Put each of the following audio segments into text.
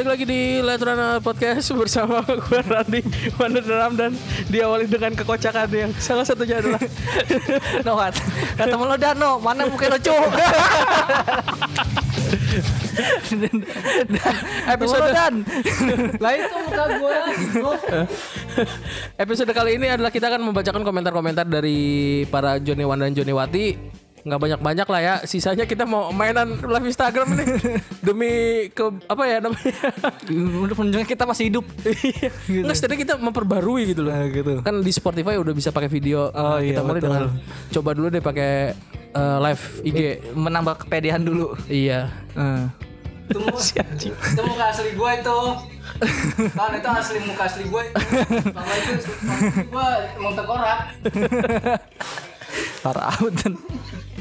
Balik lagi di Letrana Podcast bersama gue Randy Wonder dan diawali dengan kekocakan yang salah satunya adalah No what? Kata lo Dano, mana mungkin lucu? episode Dan Lah itu muka gue episode kali ini adalah kita akan membacakan komentar-komentar dari para Joni Wan dan Joni Wati nggak banyak-banyak lah ya sisanya kita mau mainan live Instagram nih demi ke apa ya namanya Udah menunjukkan kita masih hidup. Nggak, setidaknya kita memperbarui gitu loh. gitu. Kan di Spotify udah bisa pakai video. Oh, Nah, kita iya, mulai betul. dengan coba dulu deh pakai eh, live IG. Menambah kepedean dulu. Iya. Eh. Itu muka, itu muka asli gue itu Kan itu asli muka asli gue itu Sama itu asli gue emang tengkorak Parah dan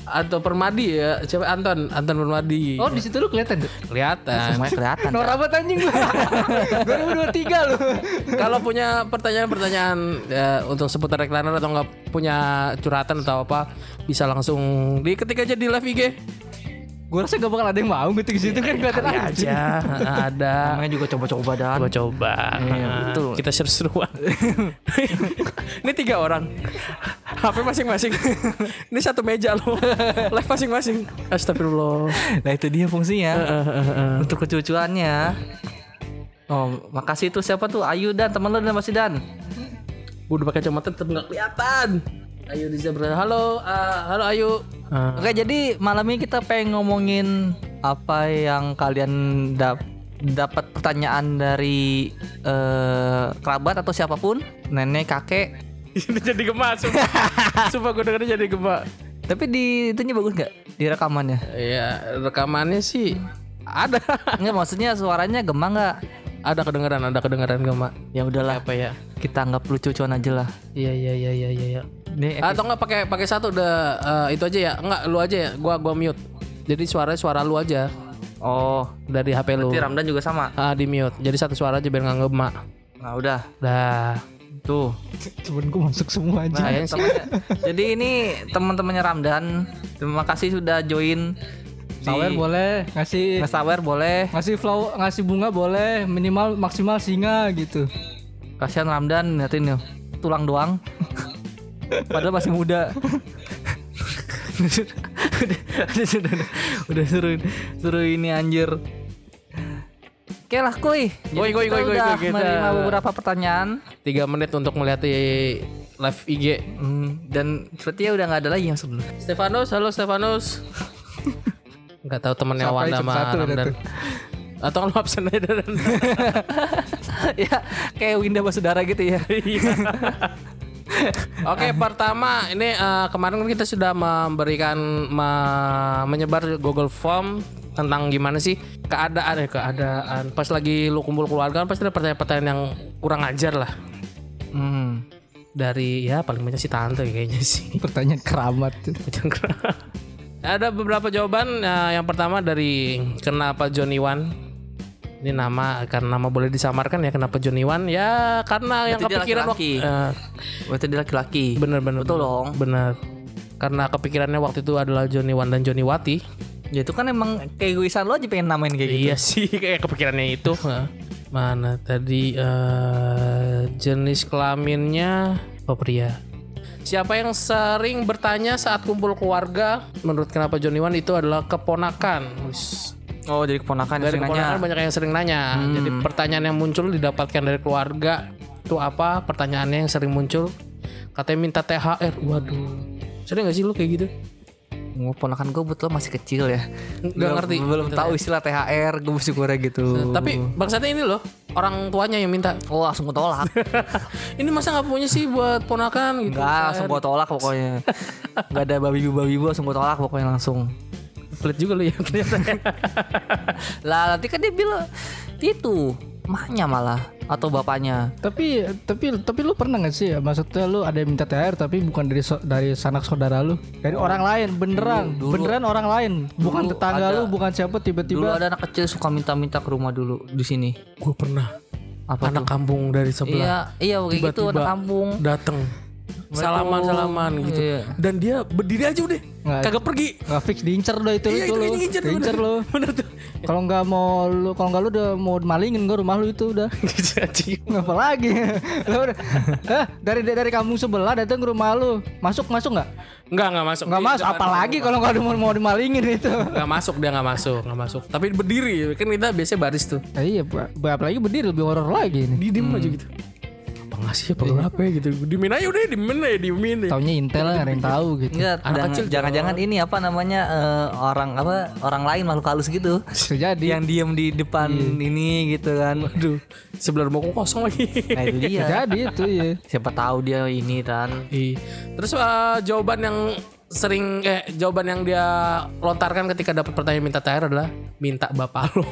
Atau Permadi ya, coba Anton, Anton Permadi. Oh di situ lu kelihatan tuh kelihatan. semuanya kelihatan. Norak banget anjing gue 2023 lu Kalau punya pertanyaan-pertanyaan ya, untuk seputar reklamer atau nggak punya curhatan atau apa, bisa langsung diketik aja di live IG. Gue rasa gak bakal ada yang mau gitu di situ kan kelihatan Kali aja aja ada. Namanya juga coba-coba dan. Coba-coba. Iya, betul. Kita seru-seruan. Ini tiga orang. HP masing-masing. Ini satu meja loh. Live masing-masing. Astagfirullah. Nah itu dia fungsinya. Untuk kecucuannya. Oh, makasih tuh siapa tuh Ayu dan teman lo dan masih dan. Gue udah pakai kacamata tetap nggak kelihatan. Ayu Riza Berada. Halo, ah, halo Ayu. Ah. Oke, jadi malam ini kita pengen ngomongin apa yang kalian dap- dapat pertanyaan dari eh, kerabat atau siapa pun, nenek, kakek. Ini jadi gemak sumpah. sumpah gue dengernya jadi gemak. Tapi di itunya bagus nggak? Di rekamannya? Iya, rekamannya sih ada. Enggak maksudnya suaranya gemang nggak? Ada kedengeran, ada kedengeran gemak. Ya udahlah, Apa ya? kita anggap lucu-lucuan aja lah. Iya, iya, iya, iya, iya. iya. Ini Atau enggak pakai pakai satu udah eh, itu aja ya? Enggak, lu aja ya. Gua gua mute. Jadi suaranya suara lu aja oh, dari HP lu. berarti Ramdan juga sama. Ah, di mute. Jadi satu suara aja biar nggak gemak. Nah udah, Dah. tuh. Cuman gue masuk semua aja Nah, Kayaknya sih. temennya- jadi ini teman-temannya Ramdan. Terima kasih sudah join. Sawer boleh Ngasih Ngesawer boleh. Ngasih flow Ngasih bunga boleh Minimal maksimal singa gitu Kasihan Ramdan liatin yuk tulang doang. Padahal masih muda. udah, udah, udah, udah suruh suruh ini anjir. Oke lah kuy. Jadi Kuy, kuy, kita kuy, kita- menerima beberapa pertanyaan Tiga menit untuk melihat di live IG. Hmm, dan sepertinya udah nggak ada lagi yang sebelum. Stefanus, halo Stefanus. Enggak tahu temennya Wanda yang sama Ramdan. tuh? Atau lu absen aja dan ya kayak Winda Basudara gitu ya. Oke, pertama ini eh, kemarin kan kita sudah memberikan me- menyebar Google Form tentang gimana sih keadaan ya keadaan pas lagi lu kumpul keluarga kan pasti ada pertanyaan-pertanyaan yang kurang ajar lah Hmm. dari ya paling banyak sih tante kayaknya sih. Pertanyaan keramat tuh ada beberapa jawaban. eh, yang pertama dari kenapa Johnny Wan ini nama karena nama boleh disamarkan ya kenapa Johnny Wan ya karena yang Berarti dia kepikiran laki-laki. waktu eh, Berarti dia laki-laki. Bener-bener Betul dong. Bener Karena kepikirannya waktu itu adalah Johnny Wan dan Johnny Wati Ya itu kan emang keegoisan lo aja pengen namain kayak gitu. Iya sih kayak kepikirannya itu Hah. Mana tadi eh, Jenis kelaminnya Oh pria Siapa yang sering bertanya saat kumpul keluarga Menurut kenapa Johnny Wan itu adalah keponakan Wis. Oh, jadi keponakan Dari keponakan nanya. Hmm. banyak yang sering nanya Jadi pertanyaan yang muncul didapatkan dari keluarga Itu apa pertanyaannya yang sering muncul Katanya minta THR Waduh Sering gak sih lu kayak gitu? Ponakan gue betul masih kecil ya. Nggak ngerti. Belum tahu istilah THR, gue kurang gitu. Tapi bangsatnya ini loh orang tuanya yang minta. Oh langsung gue tolak. Ini masa nggak punya sih buat ponakan gitu? Enggak, langsung gue tolak pokoknya. Gak ada babi babi langsung gue tolak pokoknya langsung. Pelit juga lu ya ternyata. Lah nanti kan dia bilang itu maknya malah atau bapaknya. Tapi tapi tapi lu pernah gak sih ya? Maksudnya lu ada yang minta THR tapi bukan dari so- dari sanak saudara lu? Dari orang lain beneran. Dulu- dulu- beneran orang lain. Bukan dulu tetangga ada. lu bukan siapa Dulu tiba-tiba ada anak kecil suka minta-minta ke rumah dulu di sini. Gue pernah. Apa anak kampung dari sebelah. Iya, iya gitu Tiba-tiba anak kampung. dateng salaman salaman gitu Iya. dan dia berdiri aja udah Nggak- kagak pergi Nggak fix diincer udah itu iya itu itu Diincer bener. lu. bener tuh Kalau nggak mau lu kalau nggak lu udah mau malingin gua rumah lu itu udah. Anjing. Ngapa lagi? Lu udah eh, dari dari kampung sebelah datang ke rumah lu. Masuk masuk nggak? Nggak nggak masuk Nggak masuk. Apalagi kalau nggak ada mau mau dimalingin itu. nggak masuk dia nggak masuk nggak masuk tapi berdiri kan kita biasanya baris tuh Eh, iya, apalagi berdiri lebih horor lagi ini. di diem aja gitu apa ngasih apa apa ya gitu dimin aja udah dimin aja dimin ya. Taunya intel lah, ada yang tahu gitu. Enggak, Anak kecil jangan-jangan ini apa namanya eh, orang apa orang lain makhluk halus gitu. Jadi. yang diem di depan ini gitu kan. aduh sebelah rumahku kosong lagi Nah itu dia. jadi itu ya. Siapa tahu dia ini kan. Iya. Terus eh, jawaban yang sering eh jawaban yang dia lontarkan ketika dapat pertanyaan minta THR adalah minta bapak lo.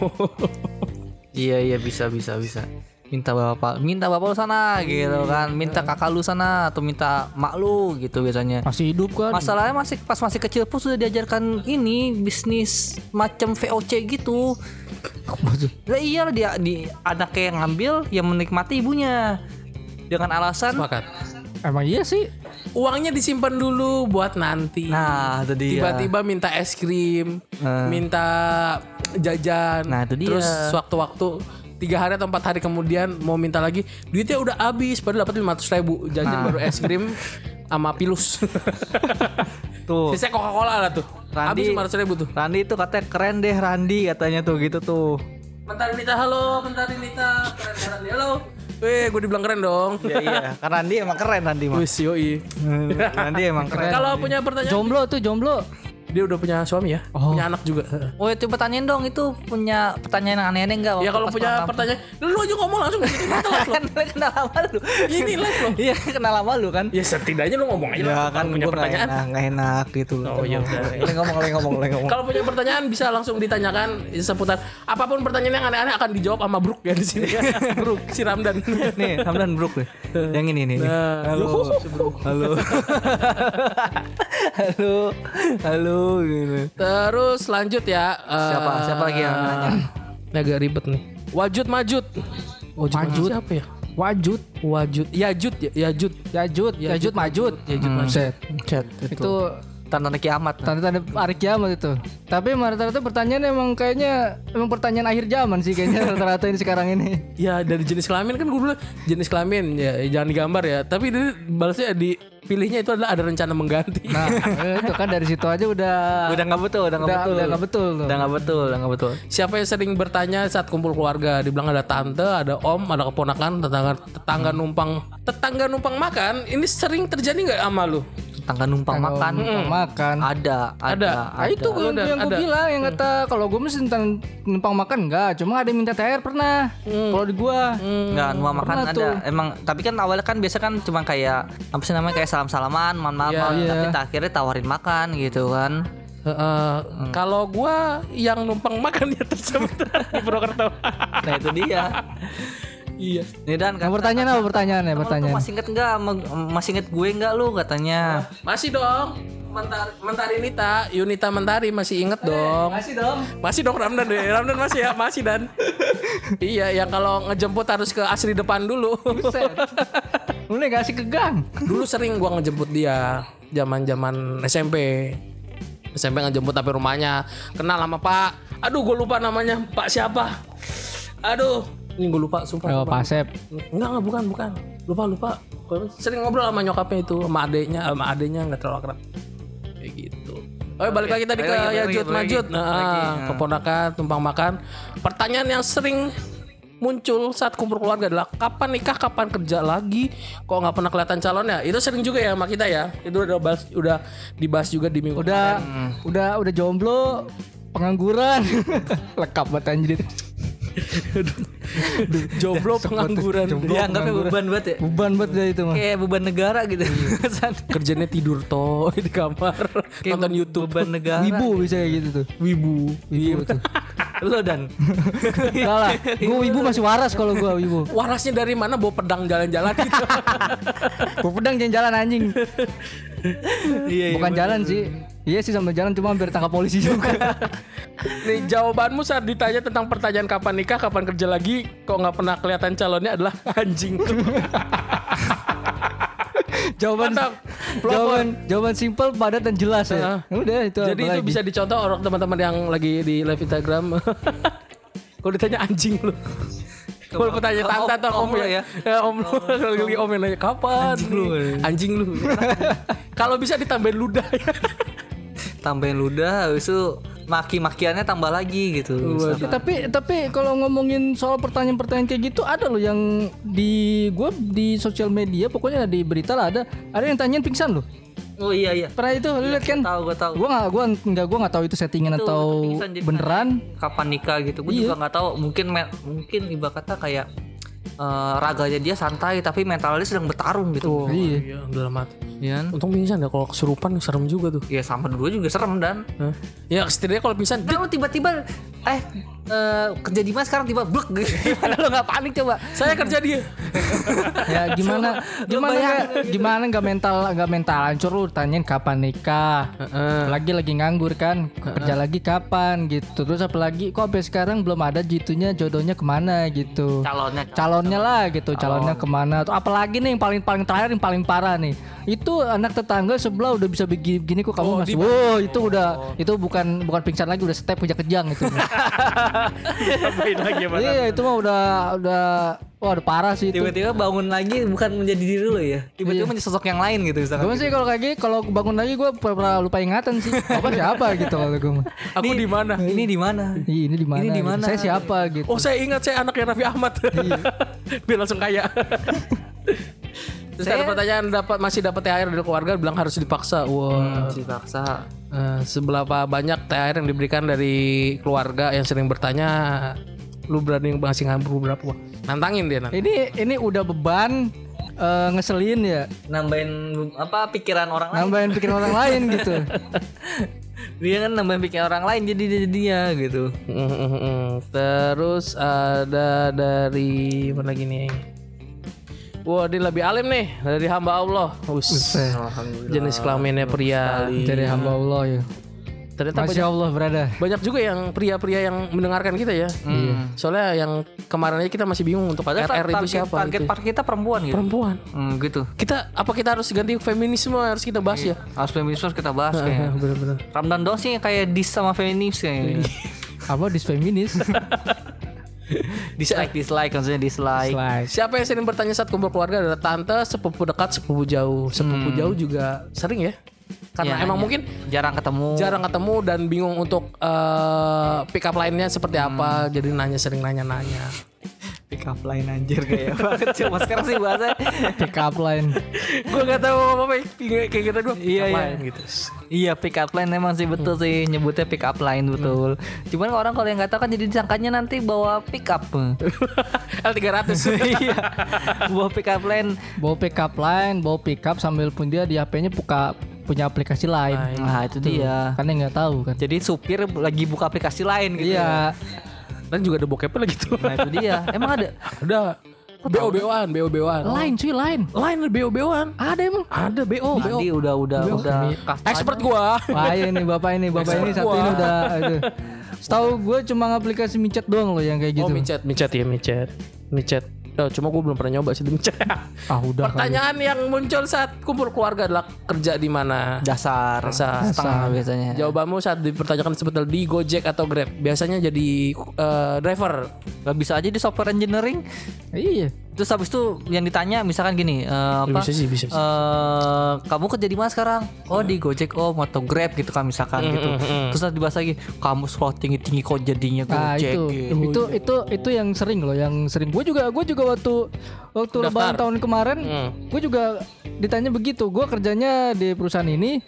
Iya iya bisa bisa bisa. Minta bapak, minta bapak lu sana gitu kan, minta kakak lu sana atau minta mak lu gitu biasanya. Masih hidup kan? Masalahnya masih pas masih kecil pun sudah diajarkan ini bisnis macam VOC gitu. Lah iya dia di anaknya yang ngambil yang menikmati ibunya dengan alasan Sepakat. Emang iya sih. Uangnya disimpan dulu buat nanti. nah itu dia. Tiba-tiba minta es krim, minta jajan. Nah, itu dia. Terus sewaktu-waktu tiga hari atau empat hari kemudian mau minta lagi, duitnya udah habis. Padahal dapat lima ribu jajan Nah. baru es krim sama pilus. tuh. Sisanya Coca-Cola lah tuh. Randi. Habis lima ribu tuh. Randi itu katanya keren deh Randi katanya tuh gitu tuh. Bentar Nita, halo, bentar Nita. Keren keren Randi, halo. Weh, gue dibilang keren dong. Iya iya, kan Randi emang keren Randi mah. Wis yoi. Randi emang keren. Kalau punya pertanyaan, Jomblo tuh jomblo. Dia udah punya suami ya, punya anak juga. Oh itu pertanyaan dong itu punya pertanyaan yang aneh-aneh enggak? ya kalau punya pertanyaan, lu aja ngomong langsung gitu. Kita live loh. kan kenal sama lu. Ini live loh. Iya kenal sama lu kan. Ya setidaknya lu ngomong aja Ya lah. kan Kalau punya pertanyaan. enak, nggak enak gitu loh. Oh, ya udah. Ngomong, boleh ngomong, boleh ngomong. Kalau punya pertanyaan bisa langsung ditanyakan seputar apa pun pertanyaan yang aneh-aneh akan dijawab sama Brook ya di sini. Brook si Ramdan. Nih, Hamdan Brook nih. Yang ini nih. Nah, Halo. Halo. Halo. Gitu. Terus lanjut ya. eh, Siapa? Siapa lagi yang nanya? Ini agak ribet nih. Wajud Majud. Wajud Majud siapa ya? Wajud. Wajud. Yajud ya, Yajud. Yajud. Yajud majud. Yajud Hmm. Majud. Set. Chat Itu tanda kiamat. tanda-tanda hari kiamat itu. Tapi rata-rata pertanyaan emang kayaknya emang pertanyaan akhir zaman sih kayaknya rata-rata ini sekarang ini. Ya dari jenis kelamin kan gue dulu jenis kelamin ya jangan digambar ya. Tapi dia balasnya dipilihnya itu adalah ada rencana mengganti. Nah, itu kan dari situ aja udah Udah nggak betul, udah nggak betul. udah nggak betul tuh. Udah nggak betul, udah nggak betul. Siapa yang sering bertanya saat kumpul keluarga? Dibilang ada tante, ada om, ada keponakan, tetangga tetangga numpang tetangga numpang makan. Ini sering terjadi nggak sama lu? Tangga numpang makan. Numpang makan. Ada, ada. Ada. Ah itu Ada. yang, gue bilang yang kata kalau gue mesti tentang numpang makan enggak, cuma ada yang minta THR pernah. Kalau di gua Enggak, numpang makan ada. tuh. Emang tapi kan awalnya kan biasa kan cuma kayak apa sih namanya kayak salam-salaman, mohon maaf, maaf. Iya. tapi tak akhirnya tawarin makan gitu kan. Heeh, Kalau gua yang numpang makan ya tersebut di Purwokerto. Nah, itu dia. iya. Nih dan yang pertanyaan apa pertanyaannya? Pertanyaan. masih inget nggak sama- masih inget gue nggak lu katanya Masih dong. Mentari, Mentari Nita, Yunita Mentari masih inget dong. Masih dong. Masih dong Ramdan deh. Ramdan masih ya, masih dan. iya, yang kalau ngejemput harus ke asri depan dulu. Mulai gak sih ke gang? dulu sering gua ngejemput dia zaman-zaman SMP. SMP ngejemput tapi rumahnya kenal sama Pak. Aduh, gue lupa namanya. Pak siapa? Aduh, ini gue lupa sumpah. Oh, lupa. Pak Sep. Enggak, enggak bukan, bukan. Lupa, lupa. Sering ngobrol sama nyokapnya itu, sama adeknya, sama adeknya nggak terlalu akrab. Kayak gitu. Oh, balik lagi tadi ke Yajud Majud. Nah, lagi, nah. keponakan, tumpang makan. Pertanyaan yang sering muncul saat kumpul keluarga adalah kapan nikah, kapan kerja lagi, kok nggak pernah kelihatan calonnya. Itu sering juga ya sama kita ya. Itu udah bahas, udah dibahas juga di minggu Udah kemarin. udah udah jomblo, pengangguran. Lengkap banget anjir. jomblo pengangguran. dia anggapnya beban banget ya Beban banget dah itu mah. kayak beban negara gitu Kerjanya tidur toh di kamar, nonton YouTube. beban negara Wibu bisa kayak gitu tuh. Wibu. Wibu tuh. lo dan Salah. Gua wibu masih waras kalau gua wibu. Warasnya dari mana bawa pedang jalan-jalan gitu. Gua pedang jalan-jalan anjing. iya Bukan jalan sih. Iya sih sambil jalan cuma biar tangkap polisi juga. Nih jawabanmu saat ditanya tentang pertanyaan kapan nikah, kapan kerja lagi, kok nggak pernah kelihatan calonnya adalah anjing. jawaban Mantap. Jawaban jawaban simpel padat dan jelas ya. Udah itu. Jadi itu lagi? bisa dicontoh orang teman-teman yang lagi di live Instagram. Kalau ditanya anjing lu. Kalau bertanya Om- tante atau om ya. ya? ya om lu kalau lagi om yang nanya kapan? Anjing lu. Anjing lu. Kalau bisa ditambahin ludah ya. Tambahin ludah habis itu maki-makiannya tambah lagi gitu. Tapi tapi kalau ngomongin soal pertanyaan-pertanyaan kayak gitu ada loh yang di gue di sosial media pokoknya di berita lah ada ada yang tanyain pingsan loh. Oh iya iya. Pernah itu? Lu lihat kan? tahu gue tahu. Gue nggak gue nggak gue nggak tahu itu settingan Itu- atau itu pingsan jadi beneran. kapan nikah gitu gue Iya. juga nggak tahu. Mungkin me- mungkin ibarat kata kayak eh, raganya dia santai tapi mentalnya sedang bertarung gitu. Iya. Iya, udah mati. Iya kan? Untung pingsan ya kalau kesurupan serem juga tuh. ya sama dua juga serem dan. Hah? Ya setidaknya kalau pingsan Nah, lu tiba-tiba eh eh, kerja di mana sekarang? Tiba blek gitu. Gimana lu nggak panik coba? saya kerja dia. ya gimana gimana nggak gimana nggak mental nggak mental hancur lu? Tanyain kapan nikah. Lagi lagi nganggur kan? Kerja lagi kapan gitu. Terus apalagi kok sampai sekarang belum ada jitunya jodohnya ke mana gitu. Calonnya. Calonnya lah gitu. Calonnya ke mana. Tuh, apalagi nih yang paling paling terakhir yang paling parah nih. Itu anak tetangga sebelah udah bisa begini, begini kok kamu masih wow itu udah itu bukan bukan pingsan lagi udah step puja kejang itu Tambahin lagi ya, iya itu mah udah udah wah udah parah sih itu tiba-tiba bangun lagi bukan menjadi diri lu ya. Tiba-tiba menjadi sosok yang lain gitu misalkan. Gue sih kalau kayak gini kalau bangun lagi gue pernah lupa ingatan sih. Apa siapa gitu kalau gue. mah. Aku di mana? Ini di mana? Ini di mana? Ini di gitu. mana? Saya siapa gitu. Oh saya ingat saya anaknya Raffi Ahmad. Biar langsung kaya. Terus ada pertanyaan dapat masih dapat THR dari keluarga bilang harus dipaksa. Wah. Dipaksa. Eh, seberapa banyak THR yang diberikan dari keluarga yang sering bertanya lu berani ngasih ngabur berapa Wah, nantangin dia nanti Ini ini udah beban eh, ngeselin ya. Nambahin apa pikiran orang lain. Nambahin pikiran orang lain gitu. Dia kan nambahin pikiran orang lain jadi jadinya gitu. Terus ada dari mana lagi nih Wah, dia lebih alim nih dari hamba Allah. Us. Alhamdulillah. Jenis kelaminnya pria. Dari hamba Allah ya. Ternyata banyak, Masya Allah berada. banyak juga yang pria-pria yang mendengarkan kita ya. Soalnya yang kemarin aja kita masih bingung untuk Padahal RR itu target, siapa target gitu. part kita perempuan gitu. Perempuan. Hmm, gitu. Kita apa kita harus ganti feminisme harus kita bahas ya? Harus feminisme harus kita bahas kayaknya. Bener-bener. Ramdan sih kayak dis sama feminis kayaknya. Apa disfeminis? dislike dislike maksudnya dislike. Slide. Siapa yang sering bertanya saat kumpul keluarga adalah tante, sepupu dekat, sepupu jauh. Sepupu jauh juga sering ya. Karena Ya, emang ya. mungkin jarang ketemu. jarang ketemu dan bingung untuk eh, pick up lainnya seperti apa. Jadi nanya sering nanya-nanya. Pick up line anjir kayak banget cuma sekarang sih bahasa Pick up line. gue gak tahu apa-apa kayak kayak kita gue. Iya, iya. gitu. iya pick up line emang sih betul sih nyebutnya pick up line betul cuman orang kalau yang nggak tahu kan jadi disangkanya nanti bawa pick up L300. iya bawa pick up line Bawa pick up line, bawa pick up sambil pun dia di HP-nya buka punya aplikasi lain. nah itu dia Kan dia nggak tahu kan. jadi supir lagi buka aplikasi lain gitu Iya. Dan juga ada bokepnya lagi tuh. nah itu dia emang ada Ada BO BO-an, BO BO-an. Lain cuy, lain. Lain BO BO-an. Ada emang. Ada BO, BO. tadi udah udah udah kasta- Expert gua. Wah iya nih bapak ini bapak ini satu ini udah aduh. Setahu gue cuma aplikasi micet doang loh yang kayak gitu. Oh, micet, micet ya, micet. Micet. Oh, cuma gue belum pernah nyoba sih di micet. Ah udah kali. Pertanyaan yang muncul saat kumpul keluarga adalah kerja di mana? dasar Dasar. setengah biasanya Jawabanmu saat dipertanyakan sebetulnya di Gojek atau Grab. Biasanya jadi eh, driver. Gak bisa aja di software engineering Iya. Terus habis itu yang ditanya misalkan gini eh, apa Bisa sih, bisa sih. eh, kamu kerja di mana sekarang oh di Gojek oh atau Grab gitu kan misalkan gitu terus nanti dibahas lagi kamu sekolah tinggi tinggi kok jadinya Nah Gojek itu, gitu. itu itu itu yang sering loh, yang sering. Gue juga gue juga waktu waktu lebaran tahun kemarin, Hmm. gue juga ditanya begitu. Gue kerjanya di perusahaan ini,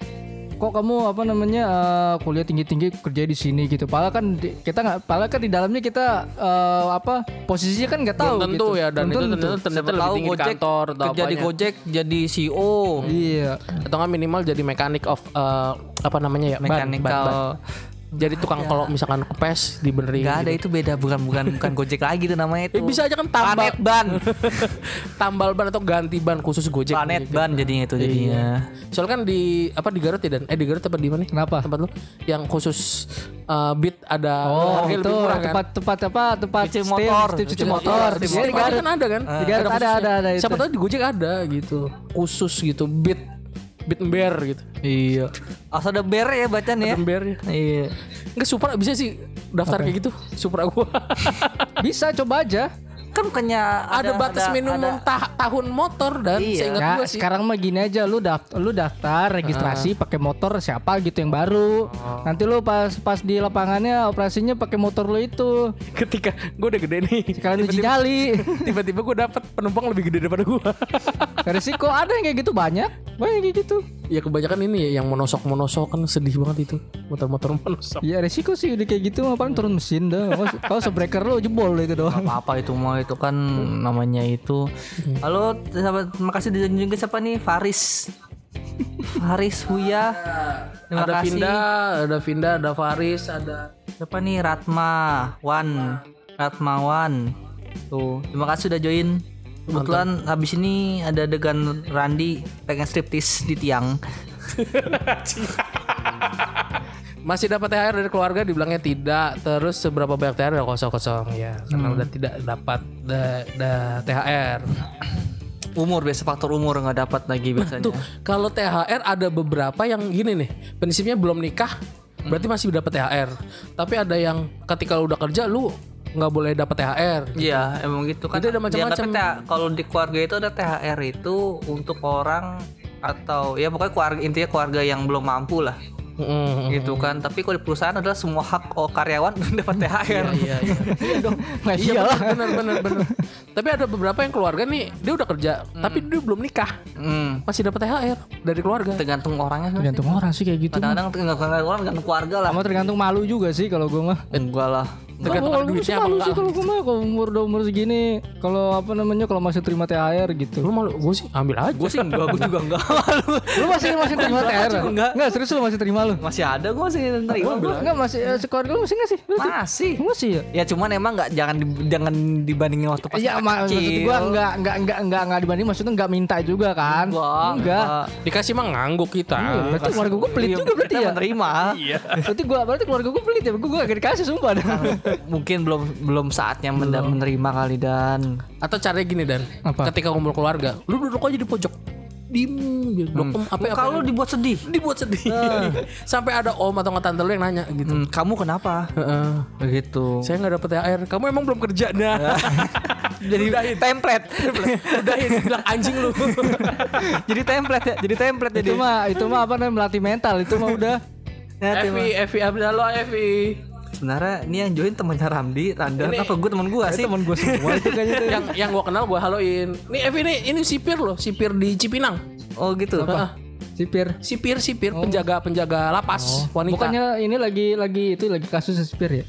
kok kamu apa namanya eh, kuliah tinggi tinggi kerja di sini gitu. Padahal kan di- kita nggak, padahal kan di dalamnya kita eh, apa posisinya kan nggak tahu. Belum tentu gitu. ya dan Belum itu tentu. ternyata Siapa lebih tahu tinggi di Gojek kantor atau kerja di. Gojek jadi CEO Iya. Atau nggak minimal jadi mechanic of eh, apa namanya ya? ban, ban, ban. Jadi tukang kalau misalkan kepes dibenerin. Gak ada gitu. itu beda bukan bukan bukan Gojek lagi tuh namanya itu. Eh, bisa aja kan tambal Planet ban. tambal ban atau ganti ban khusus Gojek. Planet gitu. ban jadinya itu jadinya. Soalnya kan di apa di Garut ya dan eh di Garut apa di mana? Kenapa? Tempat lu yang khusus uh, beat ada Oh harga itu lebih murah kan? tempat tempat apa tempat Cuci motor. cuci motor. motor. Di Di Garut. kan ada kan? Di Garut ada, ada, ada itu. Siapa tahu di Gojek ada gitu. Khusus gitu beat beat ember gitu. Iya. Asal ada ber ya bacaan ya. Ember ya. Iya. Enggak Supra bisa sih daftar kayak gitu. Supra gua. Bisa coba aja. Kan bukannya ada, batas ada- minimum ada- ta- tahun motor dan Iya. seingat Ya gua sih. sekarang mah gini aja lu daftar lu daftar registrasi pakai motor siapa gitu yang baru. Nanti lu pas pas di lapangannya operasinya pakai motor lu itu. ketika gua udah gede nih. Sekalian uji nyali. Tiba-tiba gua dapet penumpang lebih gede daripada gua. Resiko ada yang kayak gitu banyak. Banyak yang kayak gitu. ya kebanyakan ini ya yang monosok-monosok kan sedih banget itu. Motor-motor monosok. Ya resiko sih udah kayak gitu mah paling turun mesin dah. Kalau- sebreaker lu jebol itu doang. apa itu mau itu kan namanya itu. Halo, sahabat, terima kasih dan juga siapa nih? Faris. Faris Huya. Terima ada kasih. Vinda, ada Vinda, ada Faris, ada Siapa nih? Ratma Wan. Ratma Wan. Tuh, terima kasih udah join. Kebetulan habis ini ada adegan Randi pengen striptis di tiang. masih dapat THR dari keluarga dibilangnya tidak. Terus seberapa banyak THR ya kosong-kosong ya. Karena udah tidak dapat da, da- THR Umur biasa faktor umur nggak dapat lagi biasanya. tuh kalau THR ada beberapa yang gini nih prinsipnya belum nikah berarti masih dapat THR tapi ada yang ketika lu udah kerja lu nggak boleh dapat THR Iya, emang gitu kan. Itu ada macam-macam. Kalau di keluarga itu ada THR itu untuk orang atau ya pokoknya keluarga intinya keluarga yang belum mampu lah Mm, gitu kan. Tapi kalau di perusahaan adalah semua hak oh, karyawan dapat THR. iya iya iya dong Nah, iya iyalah. benar benar benar tapi ada beberapa yang keluarga nih dia udah kerja tapi dia belum nikah Hmm, masih dapat THR dari keluarga tergantung orangnya. sih. Tergantung orang sih kayak gitu. Kadang-kadang tergantung orang, tergantung keluarga lah. Sama tergantung malu juga sih kalau gue mah. Enggak lah. Tergantung Kalau duitnya apa malu enggak sih kalau gue mah kalau umur udah umur segini kalau apa namanya kalau masih terima THR gitu. lu malu gue sih ambil aja Gue sih enggak, gue juga enggak malu. Lu masih masih terima THR? enggak. Enggak, serius lu masih terima lu? Masih ada gue masih nerima. gua. Enggak masih eh, sekeluarga lu masih enggak sih? Masih. Masih ya? Ya cuman emang nggak jangan di- jangan dibandingin waktu pas Iya, maksud gua enggak enggak enggak enggak enggak dibanding maksudnya enggak minta juga kan? Enggak, Enggak. dikasih mah ngangguk kita Iya, berarti keluarga gue pelit Iya, juga berarti ya? menerima. Iya. Berarti gua berarti keluarga gue pelit ya? Gue gak dikasih sumpah dah. Mungkin belum belum saatnya menda- menerima kali dan Atau caranya gini dan Apa? ketika kumpul keluarga, lu duduk aja di pojok, diem, gitu. dokem apa apa kalau dibuat sedih. dibuat sedih. Sampai ada om atau nggak tante lu yang nanya gitu. Hmm, kamu kenapa? Heeh. Begitu. Saya nggak dapet THR. Kamu emang belum kerja nah. Jadi template. Udahin bilang anjing lu. jadi template ya. Jadi template jadi. itu mah itu mah apa namanya melatih mental itu mah udah. Ya, Evi, Evi, halo Evi. Sebenarnya ini yang join temannya Ramdi, Randan Ini- apa gue teman gue sih? Temen gue semua itu kayaknya tuh. yang yang gua kenal gua haloin. Nih Evi nih, ini sipir loh, sipir di Cipinang. Oh gitu. Heeh. Sipir. Sipir, sipir, penjaga penjaga lapas wanita. Bukannya ini lagi lagi itu lagi kasus sipir ya?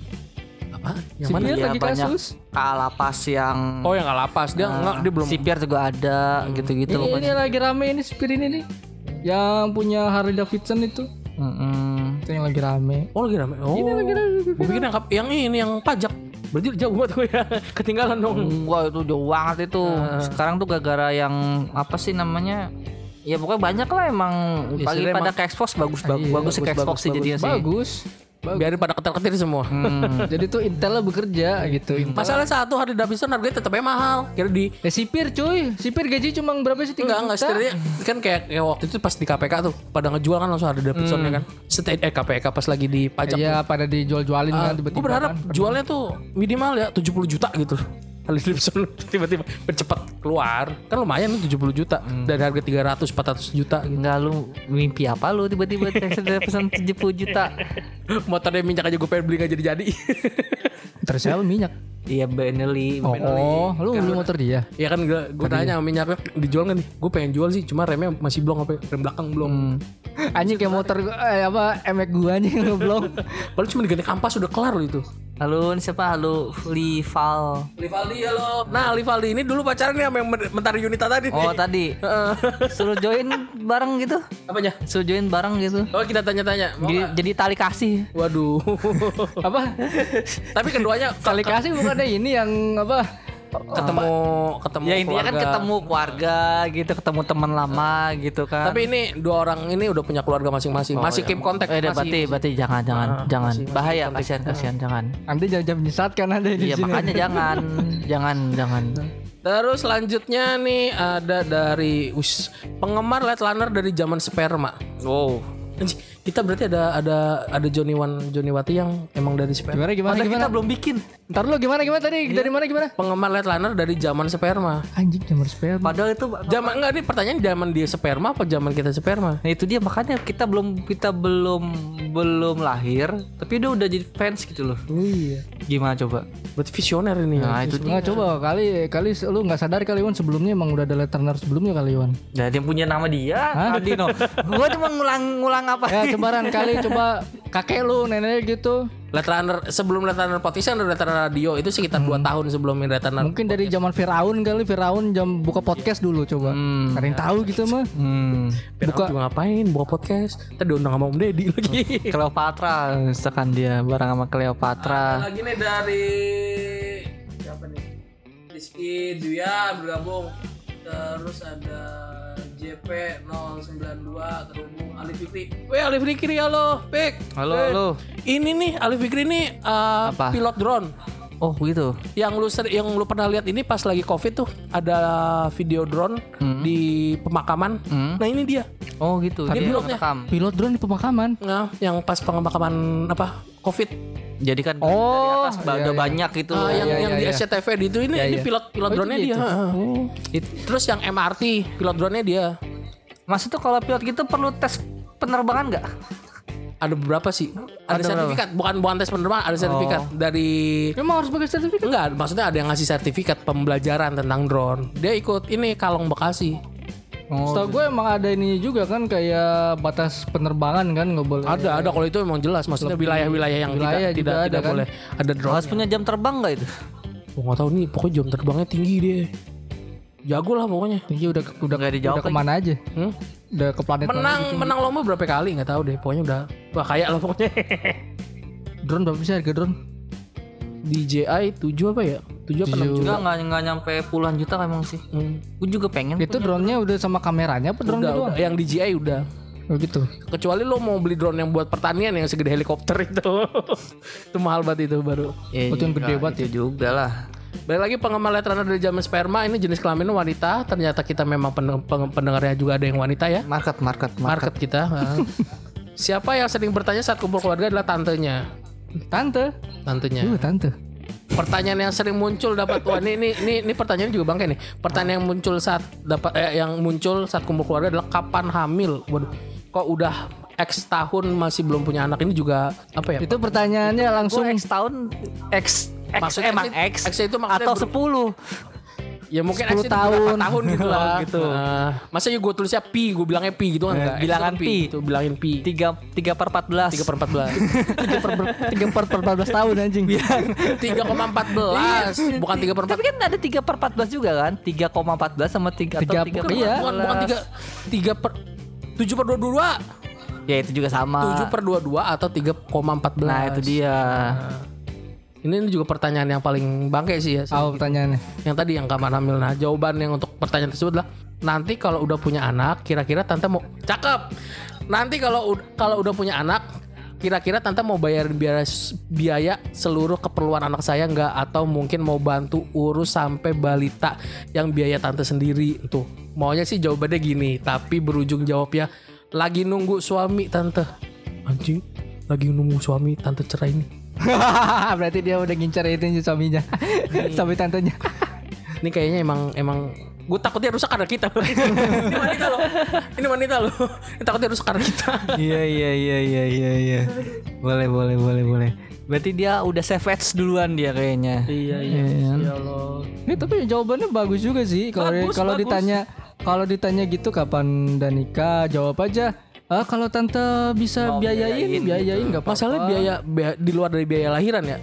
apa? Yang mana? Sipir Iya, lagi banyak kasus. kalapas yang Oh yang nggak lapas dia nggak dia belum. sipir juga ada gitu-gitu Ini, ini pokoknya. lagi rame ini sipir ini nih. Yang punya Harley Davidson itu. Mm-mm. Itu yang lagi rame. Oh lagi rame. Oh. Ini lagi rame. Gue pikir yang, yang ini yang pajak. Berarti jauh banget gue ya. Ketinggalan dong. Wah itu jauh banget itu. Sekarang tuh gara-gara yang apa sih namanya? Ya pokoknya banyak lah emang Ya, pagi pada emang- ke expose bagus bagus Iya, bagus sih ke bagus, expose sih bagus, jadinya sih. Bagus. Biarin pada ketar-ketir semua. Jadi tuh Intel bekerja gitu. Intel. Masalah satu hari Davidson harganya tetap aja mahal. Kira di Ya sipir cuy, sipir gaji cuma berapa sih? Enggak, 3 enggak juta? setidaknya kan kayak, kayak waktu itu pas di KPK tuh pada ngejual kan langsung ada Davidsonnya kan. Setelah eh KPK pas lagi di pajak. Iya pada dijual-jualin kan tiba-tiba. gue berharap kan. jualnya tuh minimal ya 70 juta gitu. Harley Davidson tiba-tiba bercepat keluar. Kan lumayan nih 70 juta dari harga 300 400 juta gitu. Enggak lu mimpi apa lu tiba-tiba pesan 70 juta. Motornya minyak aja gue pengen beli gak jadi-jadi. Terus siapa minyak? Iya Benelli. Oh, oh lu beli motor dia. ya kan gue gue tanya sama minyaknya dijual gak nih? Gue pengen jual sih, cuma remnya masih belum apa rem belakang belum. Anjing kayak motor eh, apa emek gua anjing ngeblok. Padahal cuma diganti kampas udah kelar loh itu. Halo, ini siapa? Halo, Lival. Livaldi halo. Nah, Livaldi ini dulu pacaran nih sama yang men- mentari Yunita tadi. Oh, nih. tadi. Suruh join bareng gitu. Apanya? Suruh join bareng gitu. Oh, kita tanya-tanya. Jadi, jadi tali kasih. Waduh. Apa? Tapi keduanya Kali kasih bukannya ini yang apa? Ketemu ketemu Ya intinya kan keluarga. ketemu keluarga gitu, ketemu teman lama gitu kan. Tapi ini dua orang ini udah punya keluarga masing-masing. masih keep kontak. Eh, masih. berarti berarti jangan jangan Ah, jangan masih- masih bahaya kontak. kasihan kasihan jangan. Nanti jangan menyesatkan ada di Iya sini. makanya jangan jangan jangan. Terus selanjutnya nih ada dari us, penggemar Light Runner dari zaman sperma. Wow. Kita berarti ada ada ada Johnny Wan Johnny Wati yang emang dari sperma. Gimana gimana Padahal gimana? kita belum bikin. Ntar lu gimana gimana tadi? Dari mana gimana? Penggemar Light Runner dari zaman sperma. Anjing jamur sperma. Padahal itu Zaman enggak nih pertanyaan zaman dia sperma apa zaman kita sperma? Nah itu dia makanya kita belum kita belum belum lahir tapi udah udah jadi fans gitu loh. Oh iya. Gimana coba? Berarti visioner ini Nah ya. itu dia. Nggak coba kali kali lu nggak sadar kali Wan sebelumnya emang udah ada letterner sebelumnya kali Wan. Jadi yang punya nama dia Aldino. Gua cuma ngulang-ngulang apa? Ya cobaran kali coba kakek lu nenek gitu. Light Runner sebelum podcast kan ada Light Runner radio itu sekitar 2 tahun sebelum Light Runner. Mungkin dari zaman Firaun kali Firaun jam buka podcast dulu coba. Ada yang tahu gitu mah. Hmm. Buka juga ngapain buka podcast? Tadi diundang sama Om Deddy lagi. Cleopatra misalkan dia bareng sama Cleopatra. lagi nih dari siapa nih? Rizky Duya bergabung. Terus ada JP 092 terhubung Ali Fikri. Weh Ali Fikri halo, Pik. Halo, Weh, halo. Ini nih Ali Fikri nih uh, Apa? pilot drone. Oh gitu. Yang lu ser- yang lu pernah lihat ini pas lagi Covid tuh ada video drone di pemakaman. Nah, ini dia. Oh gitu. Dia pilotnya. Pilot drone di pemakaman. Nah, yang pas pemakaman apa? Covid. Jadi kan Oh, dari atas iya, udah iya. banyak gitu. Ah, yang iya, yang iya, di iya. SCTV di itu ini Iya, ini iya. pilot pilot Oh, drone-nya dia. heeh. It- Terus yang MRT, pilot drone-nya dia. Maksudnya kalau pilot gitu perlu tes penerbangan nggak? Ada beberapa sih. Ada, Ada sertifikat, bukan bukan tes penerbangan, ada sertifikat dari Emang harus pakai sertifikat? enggak, maksudnya ada yang ngasih sertifikat pembelajaran tentang drone. Dia ikut ini Kalong Bekasi. Setahu gue emang ada ini juga kan kayak batas penerbangan kan nggak boleh. Ada, ada kalau itu memang jelas. Maksudnya wilayah-wilayah yang wilayah tidak tidak, ada tidak kan? boleh ada drone. Harus punya jam terbang nggak itu? Gua nggak tahu nih, pokoknya jam terbangnya tinggi dia. Jago lah pokoknya. Tinggi udah udah Nggak dijawab udah ke mana aja? Hmm? Udah ke planet Menang gitu. menang lomba berapa kali nggak tahu deh. Pokoknya udah wah kayak lah pokoknya. Drone berapa sih harga drone? DJI 7 apa ya? 7 apa 6 Juga nggak nggak nyampe puluhan juta emang sih. Hmm. Gue juga pengen. Itu drone-nya udah sama kameranya apa drone Udah. Yang DJI udah. Oh gitu. Kecuali lo mau beli drone yang buat pertanian yang segede helikopter itu. itu mahal banget itu baru. Ya, itu yang gede banget itu juga lah. Balik lagi penggemar Runner dari zaman sperma ini jenis kelamin wanita. Ternyata kita memang pendengarnya juga ada yang wanita ya. Market, market, market. Market kita. Siapa yang sering bertanya saat kumpul keluarga adalah tantenya. Tante. Tantenya. Uh, tante. Pertanyaan yang sering muncul dapat wah ini ini ini, ini pertanyaan juga bangke nih. Pertanyaan yang muncul saat dapat eh, yang muncul saat kumpul keluarga adalah kapan hamil. Waduh, kok udah X tahun masih belum punya anak ini juga apa ya? Itu pertanyaannya langsung X tahun X X Maksudnya emang X- X, X itu maksudnya atau 10 Ya mungkin 10 X itu tahun. tahun gitu lah. Oh, gitu. Nah, masa ya gue tulisnya pi, gue bilangnya pi gitu kan enggak? X bilangan pi. Itu bilangin pi. 3 3 per 14 3 per 14 tiga per tiga per per 14 tahun anjing. 3,14 bukan 3 per 4 Tapi kan ada 3 per 14 juga kan 3,14 sama 3 Tiga- atau 3 bukan, Iya. bukan, bukan 3 3 per 7 per 22 Ya itu juga sama 7 per 22 atau 3,14 Nah itu dia Ini ini juga pertanyaan yang paling bangke sih ya. Apa pertanyaannya? Yang tadi yang kapan hamil. Nah jawaban yang untuk pertanyaan tersebut adalah Nanti kalau udah punya anak Kira-kira tante mau Cakep! Nanti kalau kalau udah punya anak Kira-kira tante mau bayarin biaya, biaya seluruh keperluan anak saya nggak? Atau mungkin mau bantu urus sampai balita Yang biaya tante sendiri? Tuh Maunya sih jawabannya gini Tapi berujung jawabnya Lagi nunggu suami tante. Anjing Lagi nunggu suami tante cerai nih Berarti dia udah ngincar itu suaminya. Suami tantenya. Ini kayaknya emang emang gue takutnya rusak karena kita. ini wanita loh. Ini wanita loh. Ini takutnya rusak karena kita. Iya iya iya iya iya iya Boleh boleh boleh boleh Berarti dia udah savage duluan dia kayaknya iya iya. Ya Allah. Ya, tapi jawabannya bagus juga sih. Kalau kalau ditanya kalau ditanya gitu kapan udah nikah, jawab aja. Ah kalau tante bisa biayain, biayain nggak apa-apa. Masalahnya biaya, biaya di luar dari biaya lahiran ya.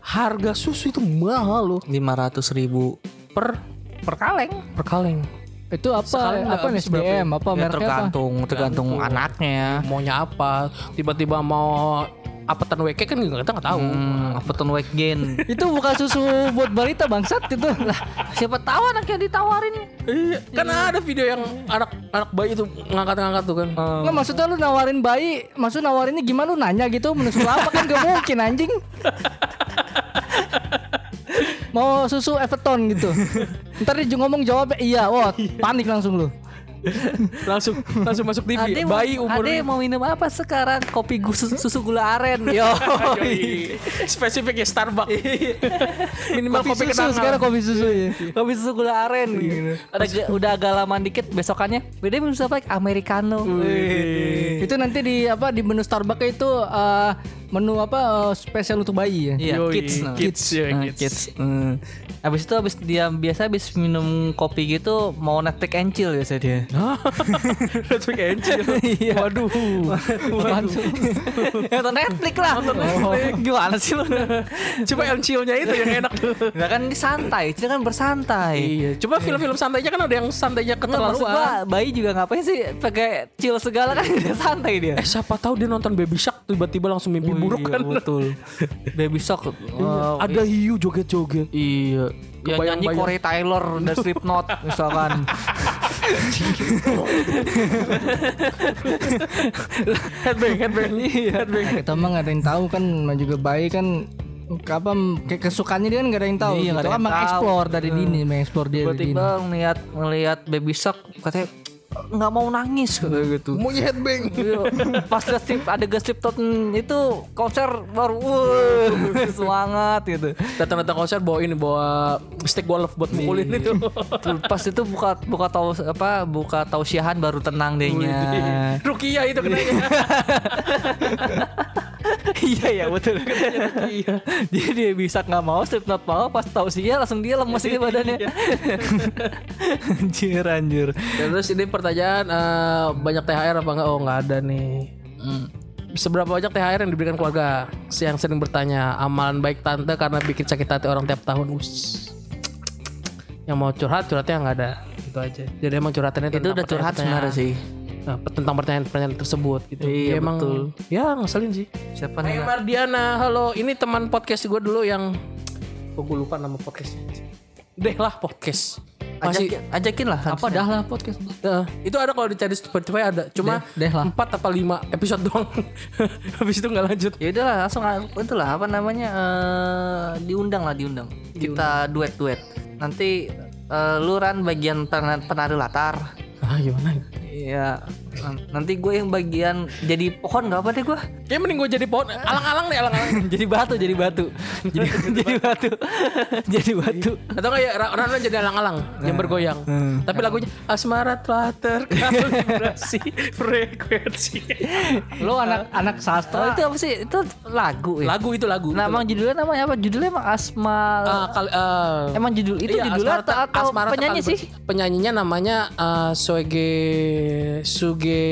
harga susu itu mahal loh 500 ribu per per kaleng. per kaleng. Itu apa Sekali nggak apa habis SDM apa Ya, mereknya apa? tergantung, tergantung anaknya. Maunya apa? Tiba-tiba mau apatan WK kan kita nggak tahu. Hmm, weight gain? Itu bukan susu buat balita bangsat itu. Lah, Siapa tahu anaknya ditawarin. Iya, kan ada video yang anak anak bayi itu ngangkat-ngangkat tuh kan. Nggak maksudnya lu nawarin bayi, maksud nawarinnya gimana lu nanya gitu menu susu apa kan gak mungkin anjing. Mau susu Everton gitu. Ntar dia ngomong jawabnya iya, wah panik langsung lu. langsung langsung masuk TV. Ade bayi mau, umur Ade mau minum apa sekarang? Kopi susu, susu gula aren. Yo. Spesifik ya Starbucks. Minimal Kopi, kopi, susu kenangan. sekarang kopi susu ya. Kopi susu gula aren. Ada udah agak lama dikit besokannya. Beda minum apa? Americano. Itu nanti di apa di menu Starbucks itu eh, menu apa eh, spesial untuk bayi ya. Iya, Yoi, kids. nah. kids, ya, Nah, kids. kids. Hmm. Habis itu habis dia biasa habis minum kopi gitu mau Netflix and chill biasa dia. Netflix and chill. Waduh. Waduh. Nonton Netflix lah. Nonton Netflix. Gimana sih lu? Coba yang chillnya itu yang enak tuh. Nah kan ini santai, chill kan bersantai. Iya, coba film-film santainya kan ada yang santainya maksud keterlaluan. gua bayi juga ngapain sih pakai chill segala kan santai dia. Eh siapa tahu dia nonton Baby Shark tiba-tiba langsung mimpi buruk kan. betul. Baby Shock. Oh, Ada hiu joget-joget. Iya. Ya nyanyi Corey Taylor dan Slipknot misalkan. headbang, headbang. headbang. Kita mah nggak ada yang tahu kan, juga bayi kan apa kayak kesukaannya dia kan nggak ada yang tahu. Iya, gitu. kan mengeksplor dari dini, mengeksplor dia dari dini. Tiba-tiba ngeliat ngeliat Baby Shock katanya nggak mau nangis gitu. Maunya headbang. Iya, Pas gosip ada gosip itu konser baru wuh, semangat gitu. Datang-datang konser bawa ini bawa stick golf buat mukulin itu. Pas itu buka buka tahu apa buka tausiahan baru tenang dehnya. Rukia itu kenanya. Iya ya betul. Iya. dia dia bisa nggak mau Slipknot mau pas tausiah langsung dia lemes ini badannya. anjir anjir. Terus ini pertanyaan eh, banyak THR apa enggak? Oh nggak ada nih. Hmm. Seberapa banyak THR yang diberikan keluarga? Yang sering bertanya amalan baik tante karena bikin sakit hati orang tiap tahun. Us. Yang mau curhat curhatnya nggak ada. Itu aja. Jadi emang curhatannya Itu udah curhat sebenarnya sih. Nah, tentang pertanyaan-pertanyaan tersebut gitu. Iya, Ya, emang betul. ya ngeselin sih. Siapa nih? Mardiana, halo. Ini teman podcast gue dulu yang oh, gue lupa nama podcastnya. Deh lah podcast. Masih Ajakin, ajakin lah. Apa dah lah podcast. Eh, itu ada kalau dicari Spotify ada. Cuma Deh- deh lah. empat apa lima episode doang. Habis itu nggak lanjut. Ya udahlah langsung itulah apa namanya eh, diundang lah diundang. Kita duet duet. Nanti eh, lu ran bagian pen- penari latar. Ah gimana? Iya. Nan- Nanti gue yang bagian jadi pohon gak apa deh gue. Kayak mending gue jadi pohon. Alang-alang deh alang-alang. jadi batu, jadi batu. jadi, jadi batu. jadi batu. Atau kayak Rana jadi alang-alang yang bergoyang. Tapi lagunya asmara telah terkalibrasi frekuensi. Lo anak anak sastra. itu apa sih? Itu lagu ya. Lagu itu lagu. Nah, emang judulnya namanya apa? Judulnya emang Asma. Ah, kali- ah, emang judul itu Iya, judulnya atau, atau penyanyi sih? Penyanyinya namanya eh, Soege Suge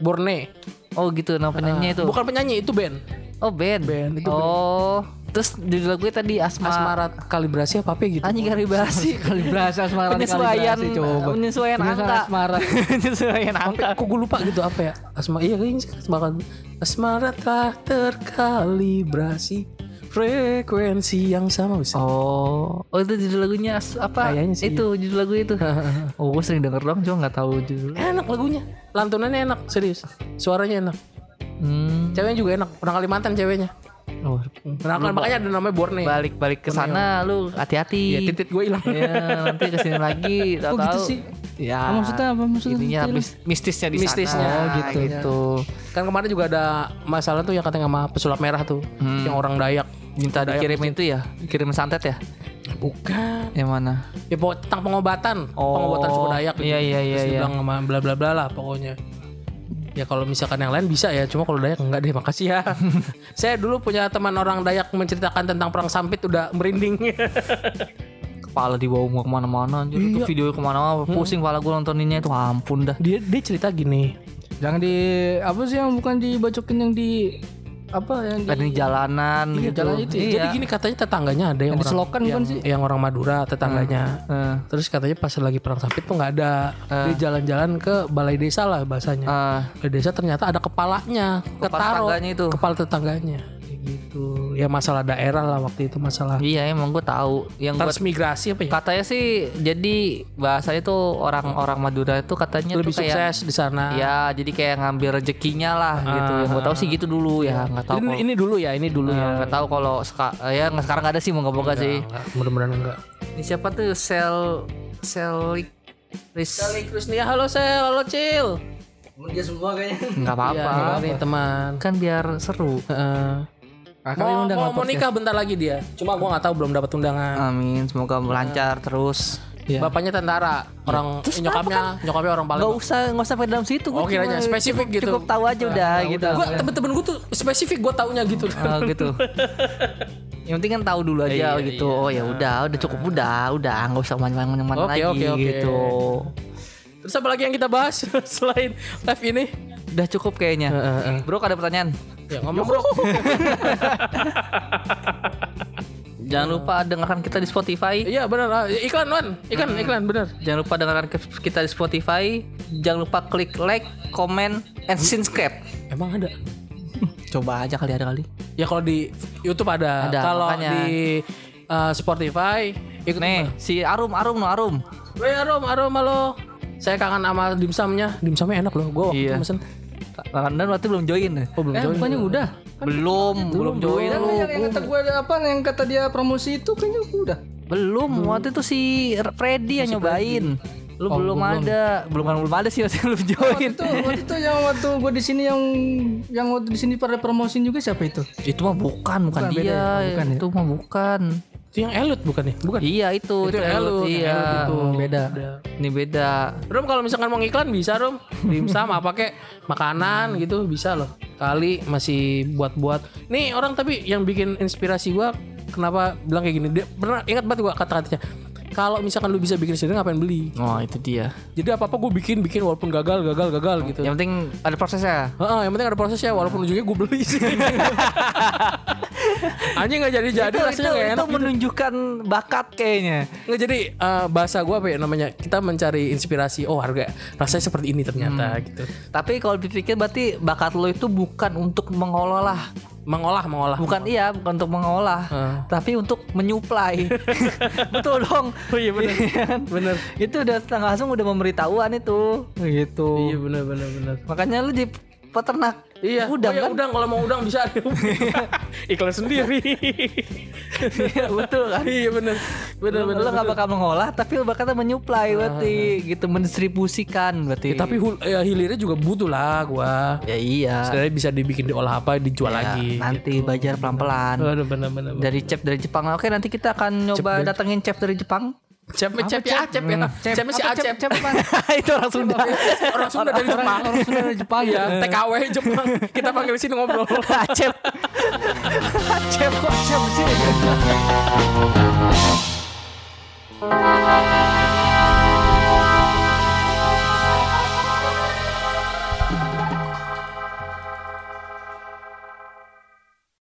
Borne. Oh gitu, nama penyanyinya itu. Bukan penyanyi, itu band. Oh band. Band, itu oh, terus judul lagunya tadi Asma. Asmara kalibrasi apa apa gitu. Anjing kalibrasi. Kalibrasi asmara penyesuaian kalibrasi, coba. penyesuaian Penyesuaian angka. asmara. penyesuaian angka. Kok gue lupa gitu apa ya? Asma iya kayaknya sih Asmara. Asmara telah terkalibrasi frekuensi yang sama bisa. Oh, oh itu judul lagunya apa? Kayaknya sih, Itu judul lagu itu. oh, gue sering denger dong, cuma nggak tahu judulnya. Enak lagunya. Lantunannya enak, serius. Suaranya enak. Hmm. Ceweknya juga enak. Orang Kalimantan ceweknya. Oh, Nah, kan makanya ada namanya Borne. balik balik ke sana lu Ya hati-hati. titit gue hilang. Ya, nanti ke sini lagi, tahu Kok gitu sih? Ya. Maksudnya apa? Maksudnya Intinya detail? mis- mistisnya di Mistisnya. sana. Oh, gitu. gitu. Kan kemarin juga ada masalah tuh yang katanya sama pesulap merah tuh. Yang orang Dayak. Minta dikirim itu ya, kirim santet ya. Bukan. Yang mana? Ya pokoknya tentang pengobatan. Oh, pengobatan suku Dayak. gitu. iya, iya, iya, Terus iya. dibilang sama bla bla bla lah pokoknya. Ya kalau misalkan yang lain bisa ya, cuma kalau Dayak enggak deh, makasih ya. Saya dulu punya teman orang Dayak menceritakan tentang perang sampit udah merinding. Kepala dibawa mau ke mana-mana anjir. Itu video ke mana-mana pusing kepala gue nontoninnya itu ampun dah. dia dia cerita gini. Jangan di apa sih yang bukan dibacokin yang di apa yang di, di jalanan Iya, gitu. jalan itu ya. Iya. Jadi gini katanya tetangganya ada yang, Yang orang yang, bukan sih? yang orang Madura tetangganya. Eh, Terus katanya pas lagi perang sampit tuh nggak ada. Dia jalan-jalan ke balai desa lah bahasanya. eh, Balai desa ternyata ada kepalanya, ketaro tetangganya itu. kepala tetangganya. Kayak gitu. Ya masalah daerah lah waktu itu masalah iya emang gue tahu. Yang transmigrasi apa ya? katanya sih jadi bahasanya tuh orang-orang Madura itu katanya Lebih tuh kayak sukses di sana. Ya, jadi kayak ngambil rezekinya lah gitu. Yang gue tahu sih gitu dulu ya, nggak tahu. Ini, kalau- ini dulu ya, ini dulu Eh, ya. nggak tahu kalau seka- ya nggak- sekarang nggak ada sih moga-moga sih. Enggak, mudah-mudahan enggak. Ini siapa tuh sel selik Ris Sally Krusnia, halo Sel, halo Cil. Dia semua kayaknya. nggak apa-apa Iya, nih teman. kan biar seru. Heeh. Kakak Mau, undang mau, mau nikah bentar lagi dia. Cuma gua nggak tahu belum dapat undangan. Amin semoga lancar terus. Iya. Bapaknya tentara, orang nyokapnya, nyokapnya orang Nggak Palembang. usah nggak usah sampai dalam situ. Oh, kiranya spesifik cukup, gitu. Cukup tahu aja udah gitu. Gua temen-temen gua tuh spesifik gua taunya gitu. Oh, gitu. Yang penting kan tahu dulu aja Iya, gitu. iya. Oh ya udah, udah cukup udah, udah nggak usah main-main Oke, lagi oke, oke. gitu. Terus apa lagi yang kita bahas selain live ini? Udah cukup kayaknya. Bro ada pertanyaan? Ya ngomong bro. Jangan lupa dengarkan kita di Spotify. Iya benar. Ah, Iklan Wan, iklan iklan benar. Jangan lupa dengarkan kita di Spotify. Jangan lupa klik like, comment, and subscribe. Emang ada? Coba aja kali ada kali. Ya kalau di YouTube ada. Ada, Kalau di uh, Spotify ikut Nih, si Arum, Arum, no Arum. Woi Arom, Arom halo. Saya kangen sama dimsumnya. Dimsumnya enak loh. Gua waktu Iya. itu mesen. Anda berarti belum join ya? Oh belum Eh, join. bukannya udah. Belum, belum join Yang, lu. yang, yang kata gue apa yang kata dia promosi itu kayaknya udah. Belum, waktu itu si Freddy yang nyobain. Lu Oh, belum belum. ada, belum kan belum ada sih masih belum join. Itu waktu itu yang waktu gue di sini yang yang waktu di sini pada promosiin juga siapa itu? Itu mah bukan, bukan, Bukan, beda dia. ya? Bukan ya? itu mah bukan. Itu yang elut bukan nih? Bukan. Iya itu, Itu yang elut, Iya. elut itu. Beda. Ini beda. Rom kalau misalkan mau ngiklan bisa Rom Dimsum apa pakai makanan gitu bisa loh Kali masih buat-buat Nih orang tapi yang bikin inspirasi gua Kenapa bilang kayak gini Dia pernah ingat banget gua kata-katanya Kalau misalkan lu bisa bikin sendiri ngapain beli Oh, itu dia. Jadi apa-apa gue bikin bikin walaupun gagal gagal gagal gitu Yang penting ada prosesnya. Heeh, yang penting ada prosesnya walaupun ujungnya gue beli sih. Anjing nggak jadi jadi itu, rasanya itu, nggak itu enak gitu. menunjukkan bakat kayaknya. Nggak jadi eh, bahasa gue apa ya namanya kita mencari inspirasi oh harga rasanya seperti ini ternyata gitu Tapi kalau dipikir berarti bakat lo itu bukan untuk mengolah, mengolah mengolah bukan iya, bukan untuk mengolah, Heeh. tapi untuk menyuplai. Betul dong. oh iya benar kan? benar itu udah setengah langsung udah memberitahuan itu gitu iya benar benar benar makanya lu di peternak. Iya. Udang oh, iya, kan? udang. Kalau mau udang bisa. Iklan sendiri. Iya, betul kan? Iya benar benar benar lu nggak bakal mengolah tapi lu bakal menyuplai berarti. Gitu mendistribusikan berarti. Ya, tapi hul- ya, hilirnya juga butuh lah gua. Ya iya. Sebenarnya bisa dibikin diolah apa dijual Ya, lagi nanti belajar pelan-pelan. Aduh, benar benar dari chef dari Jepang. Oke nanti kita akan nyoba datengin chef dari Jepang Cep, cep ya, cep ya. Cep si Acep. Cep itu orang Sunda Orang Sunda dari Jepang. Orang Sunda dari Jepang ya. TKW Jepang. Kita panggil sini ngobrol. Acep Acep kok Acep sih